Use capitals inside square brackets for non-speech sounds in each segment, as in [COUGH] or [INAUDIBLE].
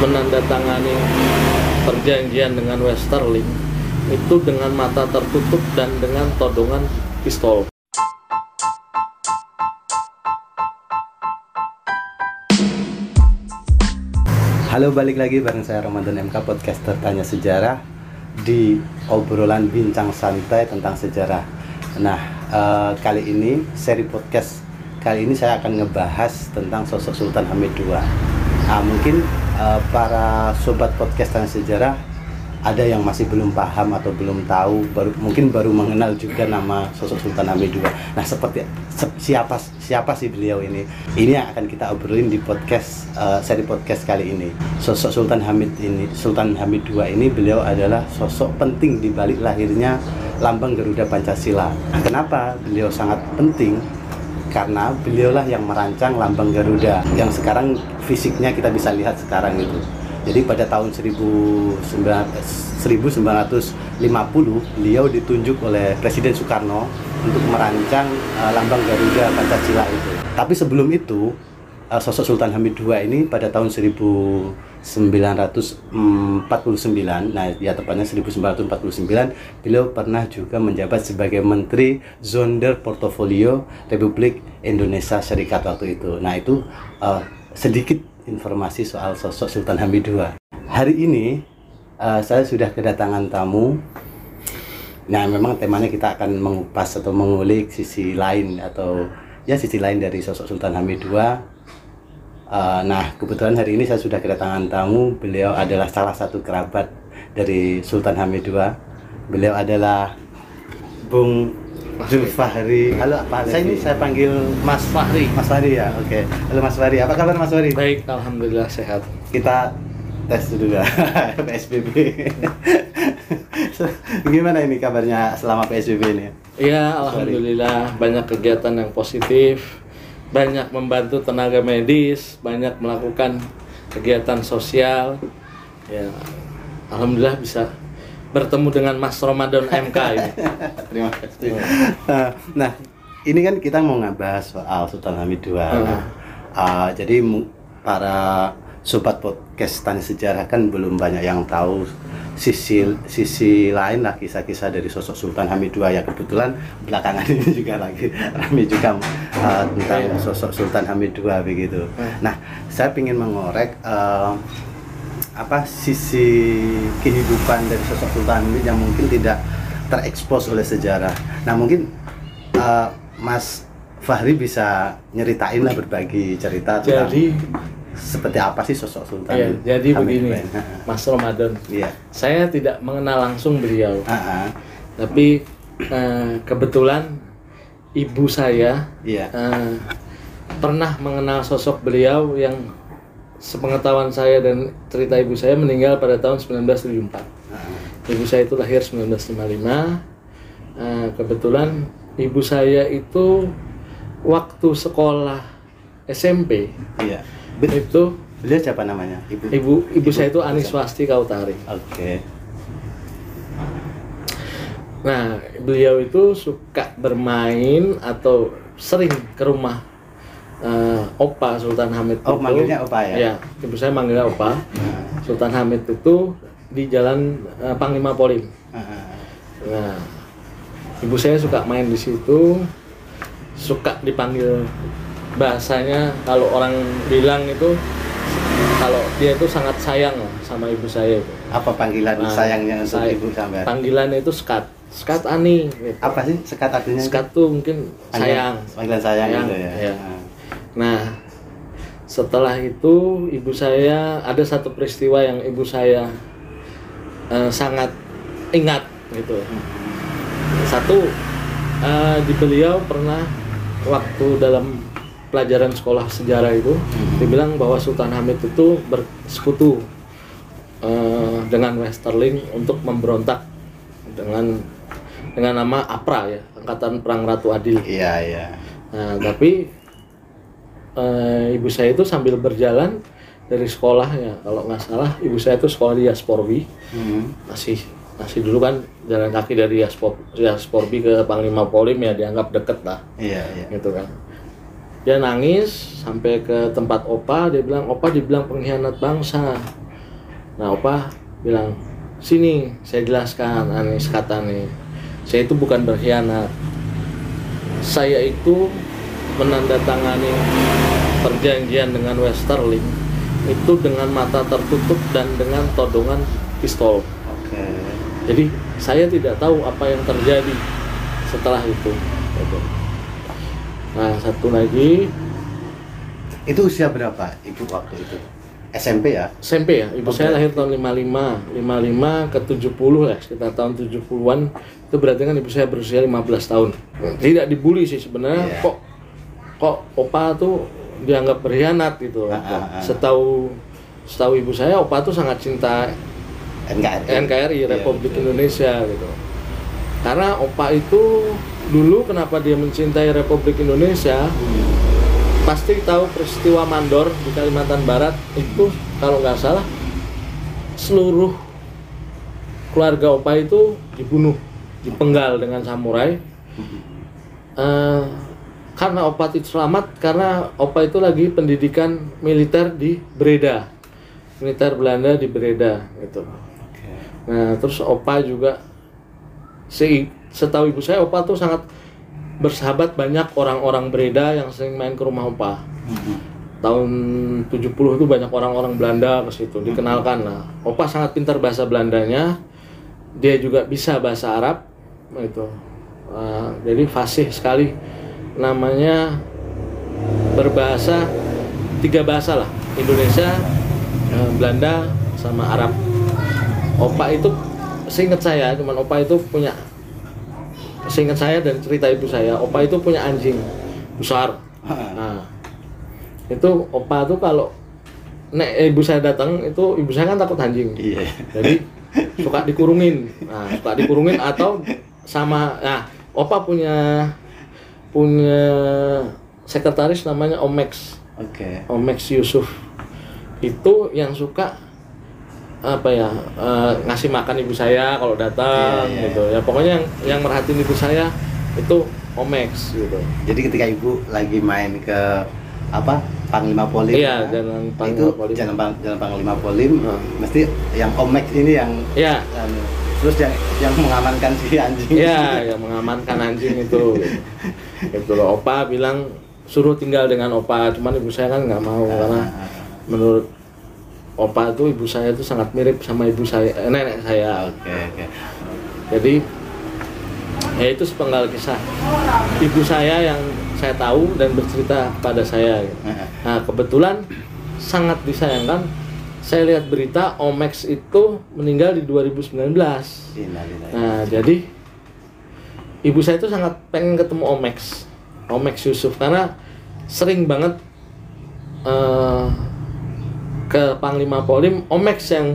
menandatangani perjanjian dengan Westerling itu dengan mata tertutup dan dengan todongan pistol. Halo balik lagi bareng saya Ramadan MK podcaster tanya sejarah di obrolan bincang santai tentang sejarah. Nah eh, kali ini seri podcast kali ini saya akan ngebahas tentang sosok Sultan Hamid II. Nah mungkin eh, para sobat podcast tanya sejarah ada yang masih belum paham atau belum tahu baru mungkin baru mengenal juga nama sosok Sultan Hamid II. Nah seperti se- siapa siapa sih beliau ini? Ini yang akan kita obrolin di podcast eh, seri podcast kali ini. Sosok Sultan Hamid ini Sultan Hamid II ini beliau adalah sosok penting di balik lahirnya lambang Garuda Pancasila. Kenapa beliau sangat penting? Karena beliaulah yang merancang lambang Garuda yang sekarang fisiknya kita bisa lihat sekarang itu. Jadi pada tahun 1950 beliau ditunjuk oleh Presiden Soekarno untuk merancang eh, lambang Garuda Pancasila itu. Tapi sebelum itu eh, sosok Sultan Hamid II ini pada tahun 1949, nah ya tepatnya 1949, beliau pernah juga menjabat sebagai Menteri Zonder Portofolio Republik Indonesia Serikat waktu itu. Nah itu eh, sedikit informasi soal sosok Sultan Hamid II. Hari ini eh, saya sudah kedatangan tamu. Nah, memang temanya kita akan mengupas atau mengulik sisi lain atau ya sisi lain dari sosok Sultan Hamid II. Eh, nah, kebetulan hari ini saya sudah kedatangan tamu. Beliau adalah salah satu kerabat dari Sultan Hamid II. Beliau adalah Bung Zulfahri. Halo, Pak. Saya ini saya panggil Mas Fahri. Mas Fahri ya, oke. Halo Mas Fahri, apa kabar Mas Fahri? Baik, alhamdulillah sehat. Kita tes dulu ya, [LAUGHS] PSBB. [LAUGHS] Gimana ini kabarnya selama PSBB ini? Iya, alhamdulillah banyak kegiatan yang positif, banyak membantu tenaga medis, banyak melakukan kegiatan sosial. Ya, alhamdulillah bisa bertemu dengan Mas Ramadan MK ini. [LAUGHS] Terima kasih. Nah, nah, ini kan kita mau ngebahas soal Sultan Hamid II. Nah, uh, jadi para sobat podcast tanya sejarah kan belum banyak yang tahu sisi sisi lain lah kisah-kisah dari sosok Sultan Hamid II ya kebetulan belakangan ini juga lagi ramai juga uh, tentang Iya. sosok Sultan Hamid II begitu. Nah, saya ingin mengorek uh, apa sisi kehidupan dari sosok Sultan Hamid yang mungkin tidak terekspos oleh sejarah. Nah mungkin uh, Mas Fahri bisa nyeritain lah berbagi cerita tentang Jadi, seperti apa sih sosok Sultan ya, jadi Hamid begini, II. Mas Ramadan. Iya. Saya tidak mengenal langsung beliau, Ah, ah. tapi eh, kebetulan ibu saya Iya. eh, pernah mengenal sosok beliau yang sepengetahuan saya dan cerita ibu saya meninggal pada tahun 1974. Ah, Ibu saya itu lahir 1955. Eh, kebetulan ibu saya itu waktu sekolah SMP Iya. Be- itu Beliau siapa namanya? Ibu. ibu ibu saya itu Aniswasti Kautari. Oke. Nah, beliau itu suka bermain atau sering ke rumah eh, Opa Sultan Hamid Oh, itu. manggilnya Opa ya? Iya, ibu saya manggilnya Opa. Sultan Hamid itu di Jalan eh, Panglima Polim. Ah, ah. Nah, ibu saya suka main di situ, suka dipanggil bahasanya kalau orang bilang itu kalau dia itu sangat sayang sama ibu saya itu. Apa panggilan Nah, sayangnya untuk saya- ibu sampai? Panggilannya itu skat, skat ani. Gitu. Apa sih sekat artinya? Skat tuh mungkin sayang. Panggilan sayang, Sayang, gitu ya. iya. Ah. Nah, setelah itu ibu saya ada satu peristiwa yang ibu saya eh, sangat ingat gitu. Satu eh, di beliau pernah waktu dalam pelajaran sekolah sejarah itu dibilang bahwa Sultan Hamid itu bersekutu eh, dengan Westerling untuk memberontak dengan dengan nama APRA ya, Angkatan Perang Ratu Adil. Iya, iya. Nah, tapi eh, ibu saya itu sambil berjalan dari sekolah ya, kalau nggak salah ibu saya itu sekolah di Yasporbi, Hmm. masih masih dulu kan jalan kaki dari Yaspor, Yasporbi ke Panglima Polim ya dianggap deket lah, Iya, iya. gitu kan. Dia nangis sampai ke tempat Opa, dia bilang Opa dibilang pengkhianat bangsa. nah opa bilang sini saya jelaskan Anis kata nih saya itu bukan berkhianat saya itu menandatangani perjanjian dengan Westerling itu dengan mata tertutup dan dengan todongan pistol Oke. jadi saya tidak tahu apa yang terjadi setelah itu Gitu. Nah satu lagi Itu usia berapa ibu waktu itu? SMP ya? SMP ya, ibu Oke. saya lahir tahun 55 55 ke 70 ya, sekitar tahun 70-an Itu berarti kan ibu saya berusia 15 tahun Tidak dibully sih sebenarnya, Iya. kok kok opa tuh dianggap berkhianat gitu Ah, ah, ah. Setahu setahu ibu saya, opa tuh sangat cinta NKRI. NKRI, Iya, Republik betul. Indonesia gitu Karena opa itu dulu kenapa dia mencintai Republik Indonesia pasti tahu peristiwa mandor di Kalimantan Barat itu kalau nggak salah seluruh keluarga Opa itu dibunuh dipenggal dengan samurai. Eh, karena Opa itu selamat karena Opa itu lagi pendidikan militer di Breda. Militer Belanda di Breda gitu. Nah, terus Opa juga si setahu ibu saya Opa tuh sangat bersahabat banyak orang-orang Breda yang sering main ke rumah Opa. Mhm. Tahun 70 itu banyak orang-orang Belanda ke situ, dikenalkan lah. Opa sangat pintar bahasa Belandanya. Dia juga bisa bahasa Arab itu. Uh, jadi fasih sekali namanya berbahasa tiga bahasa lah Indonesia eh, Belanda sama Arab Opa itu seingat saya cuman Opa itu punya seingat saya dan cerita ibu saya Opa itu punya anjing besar. Nah itu Opa tuh kalau nek ibu saya datang itu ibu saya kan takut anjing. Iya. jadi suka dikurungin. Nah suka dikurungin atau sama nah opa punya punya sekretaris namanya Omex. Oke. Omex Yusuf. Itu yang suka apa ya eh, ngasih makan ibu saya kalau datang Iya, iya. gitu ya. Pokoknya yang yang merhatiin ibu saya itu Omex gitu. Jadi ketika ibu lagi main ke apa Panglima Polim Iya, ya, Jalan itu Panglima Polim. jalan, Pang- jalan Panglima Polim Hmm. mesti yang Omex ini yang ya anu, terus yang yang mengamankan si anjing. Ya yang mengamankan anjing itu. [LAUGHS] Itu loh. Opa bilang suruh tinggal dengan opa cuman ibu saya kan nggak mau karena menurut opa itu ibu saya itu sangat mirip sama ibu saya eh, nenek saya. Oke oke. Jadi ya itu sepenggal kisah. Ibu saya yang saya tahu dan bercerita pada saya. Nah kebetulan sangat disayangkan saya lihat berita Omex itu meninggal di 2019 Innalillahi. Nah, jadi ibu saya itu sangat pengen ketemu Omex, Omex Yusuf. Karena sering banget eh, ke Panglima Polim Omex yang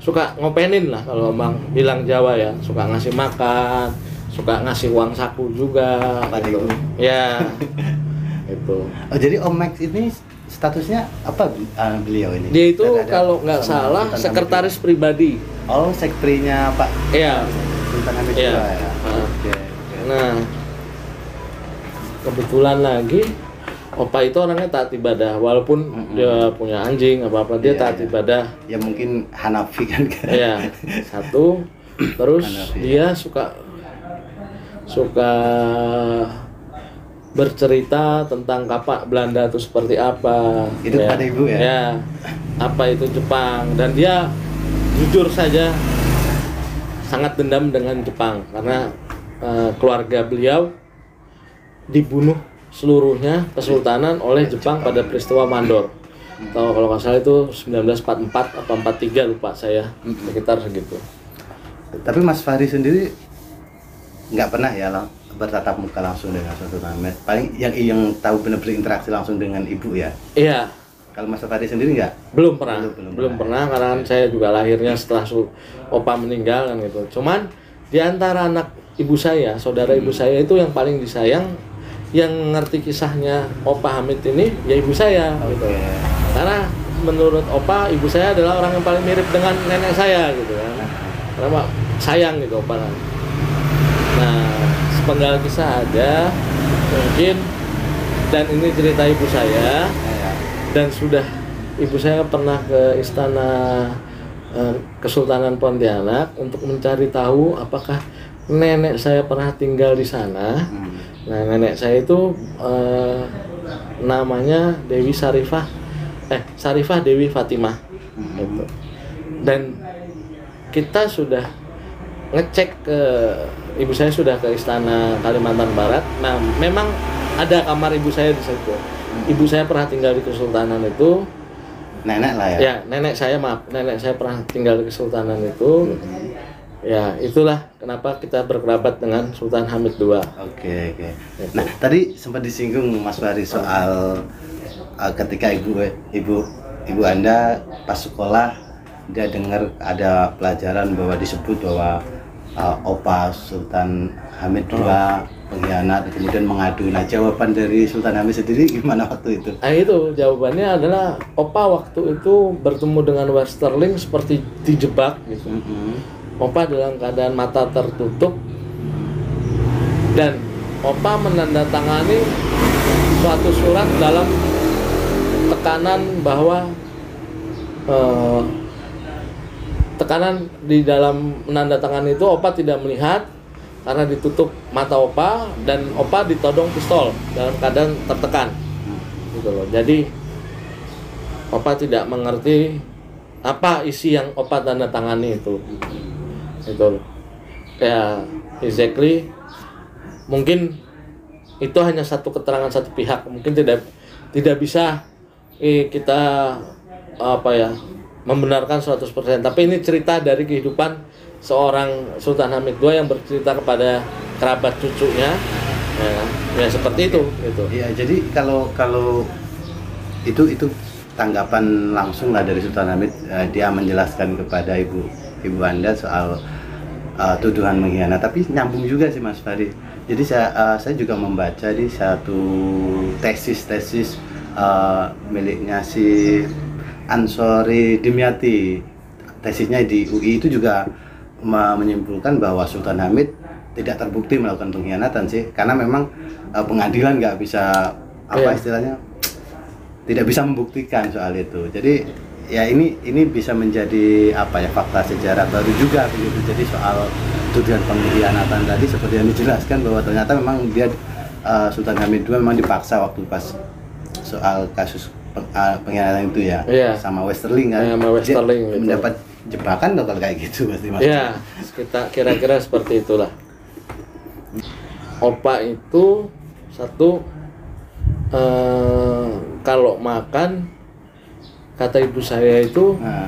suka ngopenin lah kalau bang bilang Jawa ya, suka ngasih makan, suka ngasih uang saku juga. Pada gitu. Ya, [LAUGHS] itu. Oh jadi Omex ini statusnya apa uh, beliau ini? Dia itu Ada- kalau nggak salah Sultan sekretaris pribadi. Hamid. Oh sektrinya Pak Iya. Sultan Hamid Iya. II ya. Ah. Oke. oke. Nah, kebetulan lagi Opa itu orangnya taat ibadah, walaupun Mm-mm. dia punya anjing apa apa dia Iya, taat iya. ibadah. Ya mungkin Hanafi kan. Ya, satu. [COUGHS] Terus Hanafi. dia suka suka bercerita tentang kapak Belanda itu seperti apa. Itu pada ibu ya? Ya, apa itu Jepang dan dia jujur saja sangat dendam dengan Jepang karena eh, keluarga beliau dibunuh seluruhnya kesultanan oleh Jepang pada peristiwa Mandor. Tahu kalau nggak salah itu 1944 atau 43 lupa saya sekitar segitu. Tapi Mas Fahri sendiri nggak pernah ya lang- bertatap muka langsung dengan Sultan Hamid. Paling yang yang tahu benar-benar interaksi langsung dengan ibu ya. Iya, Kalau Mas Fahri sendiri nggak? belum pernah, Belum, belum, belum pernah karena kan saya juga lahirnya setelah su- opa meninggal kan gitu. Cuman di antara anak ibu saya, saudara ibu saya itu yang paling disayang, yang ngerti kisahnya opa Hamid ini ya ibu saya gitu. Oke. Karena menurut opa ibu saya adalah orang yang paling mirip dengan nenek saya gitu kan. Karena sayang gitu opa. Nah, sepenggal kisah ada mungkin dan ini cerita ibu saya Ya, ya. dan sudah ibu saya pernah ke istana eh, Kesultanan Pontianak untuk mencari tahu apakah nenek saya pernah tinggal di sana. Hmm. Nah, nenek saya itu eh, namanya Dewi Sarifah, eh Sarifah Dewi Fatimah, gitu. Dan kita sudah ngecek ke ibu saya sudah ke istana Kalimantan Barat. Nah, memang ada kamar ibu saya di situ. Ibu saya pernah tinggal di Kesultanan itu. Nenek lah ya. Ya, nenek saya maaf, nenek saya pernah tinggal di Kesultanan itu. Ya, itulah kenapa kita berkerabat dengan Sultan Hamid II. Oke oke. Nah tadi sempat disinggung Mas Fahri soal uh, ketika ibu ibu ibu anda pas sekolah dia dengar ada pelajaran bahwa disebut bahwa uh, opa Sultan Hamid II pengkhianat kemudian mengadu. Nah jawaban dari Sultan Hamid sendiri gimana waktu itu? Nah itu jawabannya adalah Opa waktu itu bertemu dengan Westerling seperti dijebak gitu. Mm-mm. Opa dalam keadaan mata tertutup dan Opa menandatangani suatu surat dalam tekanan bahwa eh, tekanan di dalam menandatangani itu Opa tidak melihat karena ditutup mata Opa dan Opa ditodong pistol dalam keadaan tertekan. Gitu loh. Jadi Opa tidak mengerti apa isi yang Opa tanda tangani itu itu. Ya exactly mungkin itu hanya satu keterangan satu pihak. Mungkin tidak tidak bisa eh, kita apa ya membenarkan 100% tapi ini cerita dari kehidupan seorang Sultan Hamid II yang bercerita kepada kerabat cucunya. Ya, ya seperti itu gitu. Iya, jadi kalau kalau itu itu tanggapan langsung lah dari Sultan Hamid eh, dia menjelaskan kepada ibu ibu anda soal eh, tuduhan mengkhianat, tapi nyambung juga sih Mas Fari. Jadi saya eh, saya juga membaca di satu tesis tesis eh, miliknya si Ansori Dimyati tesisnya di UI itu juga me- menyimpulkan bahwa Sultan Hamid tidak terbukti melakukan pengkhianatan sih karena memang pengadilan nggak bisa apa Iya. istilahnya tidak bisa membuktikan soal itu jadi ya ini ini bisa menjadi apa ya fakta sejarah baru juga begitu jadi soal tuduhan pengkhianatan tadi seperti yang dijelaskan bahwa ternyata memang dia eh, Sultan Hamid II memang dipaksa waktu pas soal kasus peng- eh, pengkhianatan itu ya Iya. sama Westerling kan Iya, sama Dia Westerling, gitu. mendapat jebakan kalau kayak gitu pasti mas Ya, kita kira-kira seperti itulah. Opa itu satu eh, kalau makan kata ibu saya itu Nah,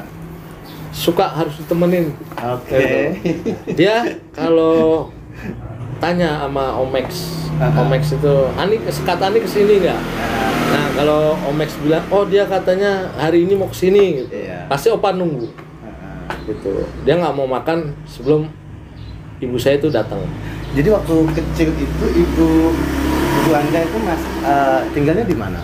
suka harus ditemenin. oke Dia kalau tanya sama Omex, Ah. Omex itu, Ani kata Ani ke sini nggak? Nah kalau Omex bilang, oh dia katanya hari ini mau ke sini, gitu. Iya. pasti Opa nunggu, Nah, gitu. Dia nggak mau makan sebelum ibu saya itu datang. Jadi waktu kecil itu ibu ibu anda itu mas eh, tinggalnya di mana?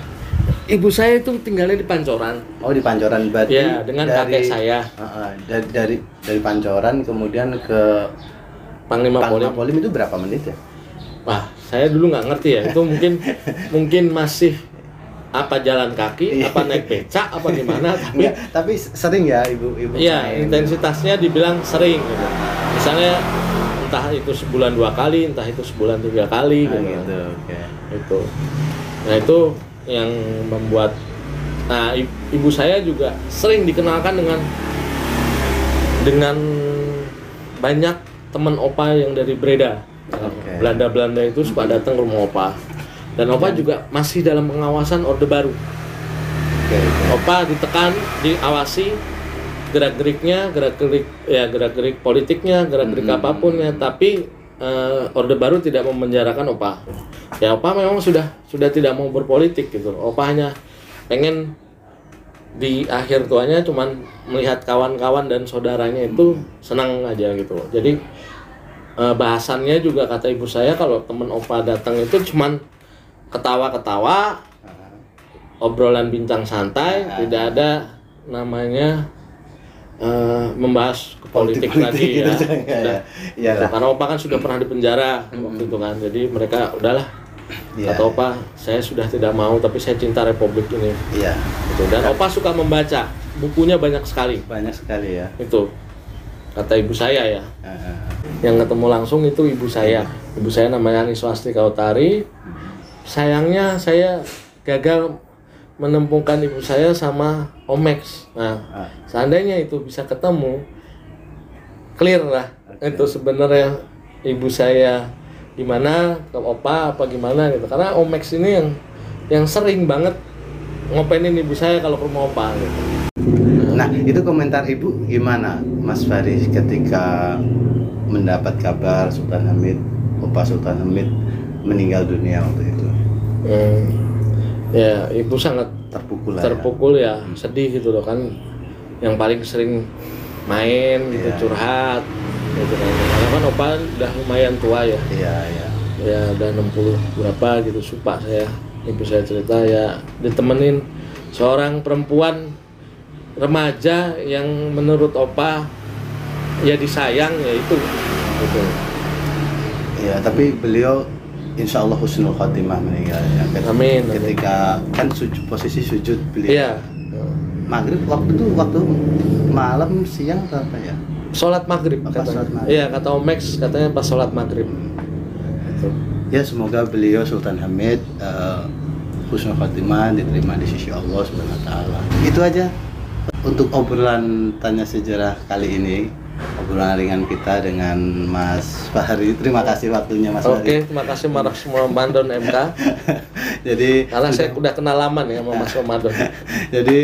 Ibu saya itu tinggalnya di Pancoran. Oh di Pancoran berarti. Iya, dengan kakek saya. Heeh, dari, dari dari Pancoran kemudian ke Panglima Polim. Panglima Polim itu berapa menit ya? Wah, saya dulu nggak ngerti ya. Itu mungkin [LAUGHS] mungkin masih apa jalan kaki, Iya. apa naik becak, apa gimana. [LAUGHS] Tapi Enggak, tapi sering ya ibu ibu. Iya, intensitasnya dibilang sering gitu. Misalnya entah itu sebulan dua kali, entah itu sebulan tiga kali Ah, gitu. gitu. Oke. Itu. Nah, itu yang membuat Nah, ibu saya juga sering dikenalkan dengan dengan banyak teman opa yang dari Breda. Belanda-Belanda itu suka datang ke rumah opa. Dan opa juga masih dalam pengawasan Orde Baru. Oke. oke. Opa ditekan, diawasi gerak-geriknya, gerak-gerik ya gerak-gerik politiknya, gerak-gerik Hmm. apa pun ya, tapi eh, Orde Baru tidak memenjarakan Opa. Ya Opa memang sudah sudah tidak mau berpolitik gitu. Opa hanya pengen di akhir tuanya cuman melihat kawan-kawan dan saudaranya itu senang aja gitu. Jadi eh, bahasannya juga kata ibu saya kalau temen Opa datang itu cuman ketawa-ketawa, obrolan bincang santai, tidak ada namanya eh, membahas ke politik, Politik-politik lagi gitu, ya. ya, Sudah. ya. Iyalah. Karena Opa kan sudah pernah di penjara waktu itu kan. Jadi mereka udahlah Iya. Kata Opa, saya sudah tidak mau tapi saya cinta Republik ini. Iya, Gitu. Dan Opa suka membaca, bukunya banyak sekali. banyak sekali ya. Itu kata ibu saya ya. Eh, Yang ketemu langsung itu ibu saya. Ibu saya namanya Ani Swastika Utari. Sayangnya saya gagal menemukan ibu saya sama Omex. Nah, ah, seandainya itu bisa ketemu, clear lah. Oke. Itu sebenarnya ibu saya di mana ke opa apa gimana gitu. Karena Omex ini yang yang sering banget ngopenin ibu saya kalau ke rumah opa gitu. Nah, itu komentar Ibu gimana, Mas Faris, ketika mendapat kabar Sultan Hamid, Opa Sultan Hamid meninggal dunia waktu itu? Hmm. Ya, ibu sangat Terpukul ya? terpukul ya, sedih gitu loh kan. Yang paling sering main gitu Iya. curhat gitu kan. Karena kan opa udah lumayan tua ya. Iya, iya. ya udah 60 berapa gitu supa saya ibu saya cerita ya ditemenin seorang perempuan remaja yang menurut opa ya disayang ya itu gitu Iya, tapi beliau insya Allah husnul khotimah meninggal ya. Ket- Amin, amin. Ketika kan sujud, posisi sujud beliau. iya Maghrib waktu itu waktu malam siang atau apa ya? sholat maghrib Apa katanya sholat maghrib? iya kata Omex katanya pas sholat maghrib Gitu. Ya semoga beliau Sultan Hamid eh, husnul khotimah diterima di sisi Allah Subhanahu wa taala. Itu aja untuk obrolan tanya sejarah kali ini. Obrolan ringan kita dengan Mas Fahri. Terima kasih waktunya Mas oke Fahri. terima kasih Mas Ramadan MK [LAUGHS] Jadi karena saya udah kenal lama nih sama Mas Ramadan [LAUGHS] jadi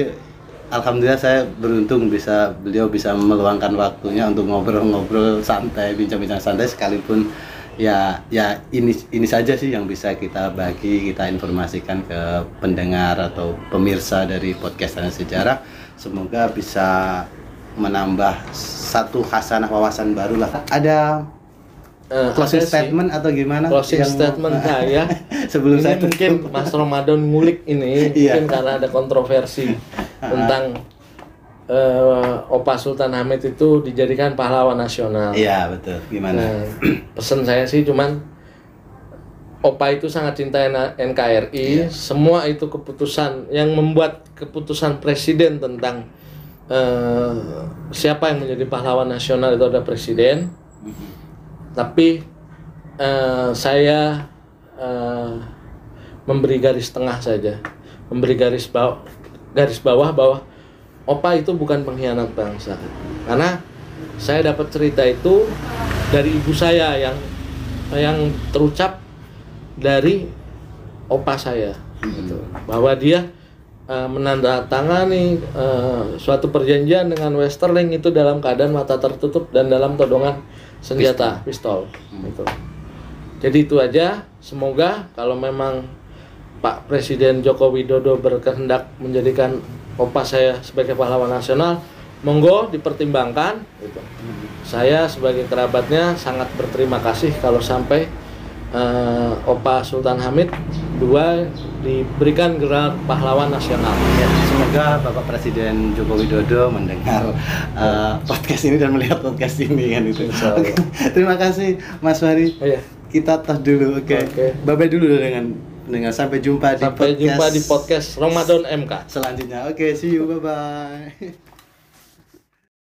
alhamdulillah saya beruntung bisa beliau bisa meluangkan waktunya untuk ngobrol-ngobrol santai, bincang-bincang santai sekalipun ya ya ini ini saja sih yang bisa kita bagi, kita informasikan ke pendengar atau pemirsa dari podcast Tanah Sejarah. Semoga bisa menambah satu hasanah wawasan baru lah. Ada Eh, closing ada sih. statement atau gimana? closing yang- statement saya [LAUGHS] sebelum ini saya mungkin tutup. Mas Ramadan ngulik ini Iya. mungkin karena ada kontroversi [LAUGHS] tentang eh, Opa Sultan Hamid itu dijadikan pahlawan nasional. Iya betul. Gimana? Nah, pesan saya sih cuman Opa itu sangat cinta NKRI. Iya. Semua itu keputusan yang membuat keputusan presiden tentang eh, siapa yang menjadi pahlawan nasional itu ada presiden. Tapi eh, saya eh, memberi garis tengah saja, memberi garis bawah, garis bawah bahwa Opa itu bukan pengkhianat bangsa. Karena saya dapat cerita itu dari ibu saya yang yang terucap dari opa saya, gitu. bahwa dia eh, menandatangani eh, suatu perjanjian dengan Westerling itu dalam keadaan mata tertutup dan dalam todongan senjata pistol, gitu. Jadi itu aja. Semoga kalau memang Pak Presiden Joko Widodo berkehendak menjadikan opa saya sebagai pahlawan nasional, monggo dipertimbangkan. Gitu. Saya sebagai kerabatnya sangat berterima kasih kalau sampai eh, opa Sultan Hamid II diberikan gelar pahlawan nasional. Ya, semoga Bapak Presiden Joko Widodo mendengar uh, podcast ini dan melihat podcast ini kan itu. Terima kasih Mas Wari. Oh, iya. Kita tos dulu, oke. Oke. Bye bye dulu dengan dengan sampai jumpa di Sampai podcast jumpa di podcast Ramadan MK. selanjutnya. Oke, see you, bye bye. [LAUGHS]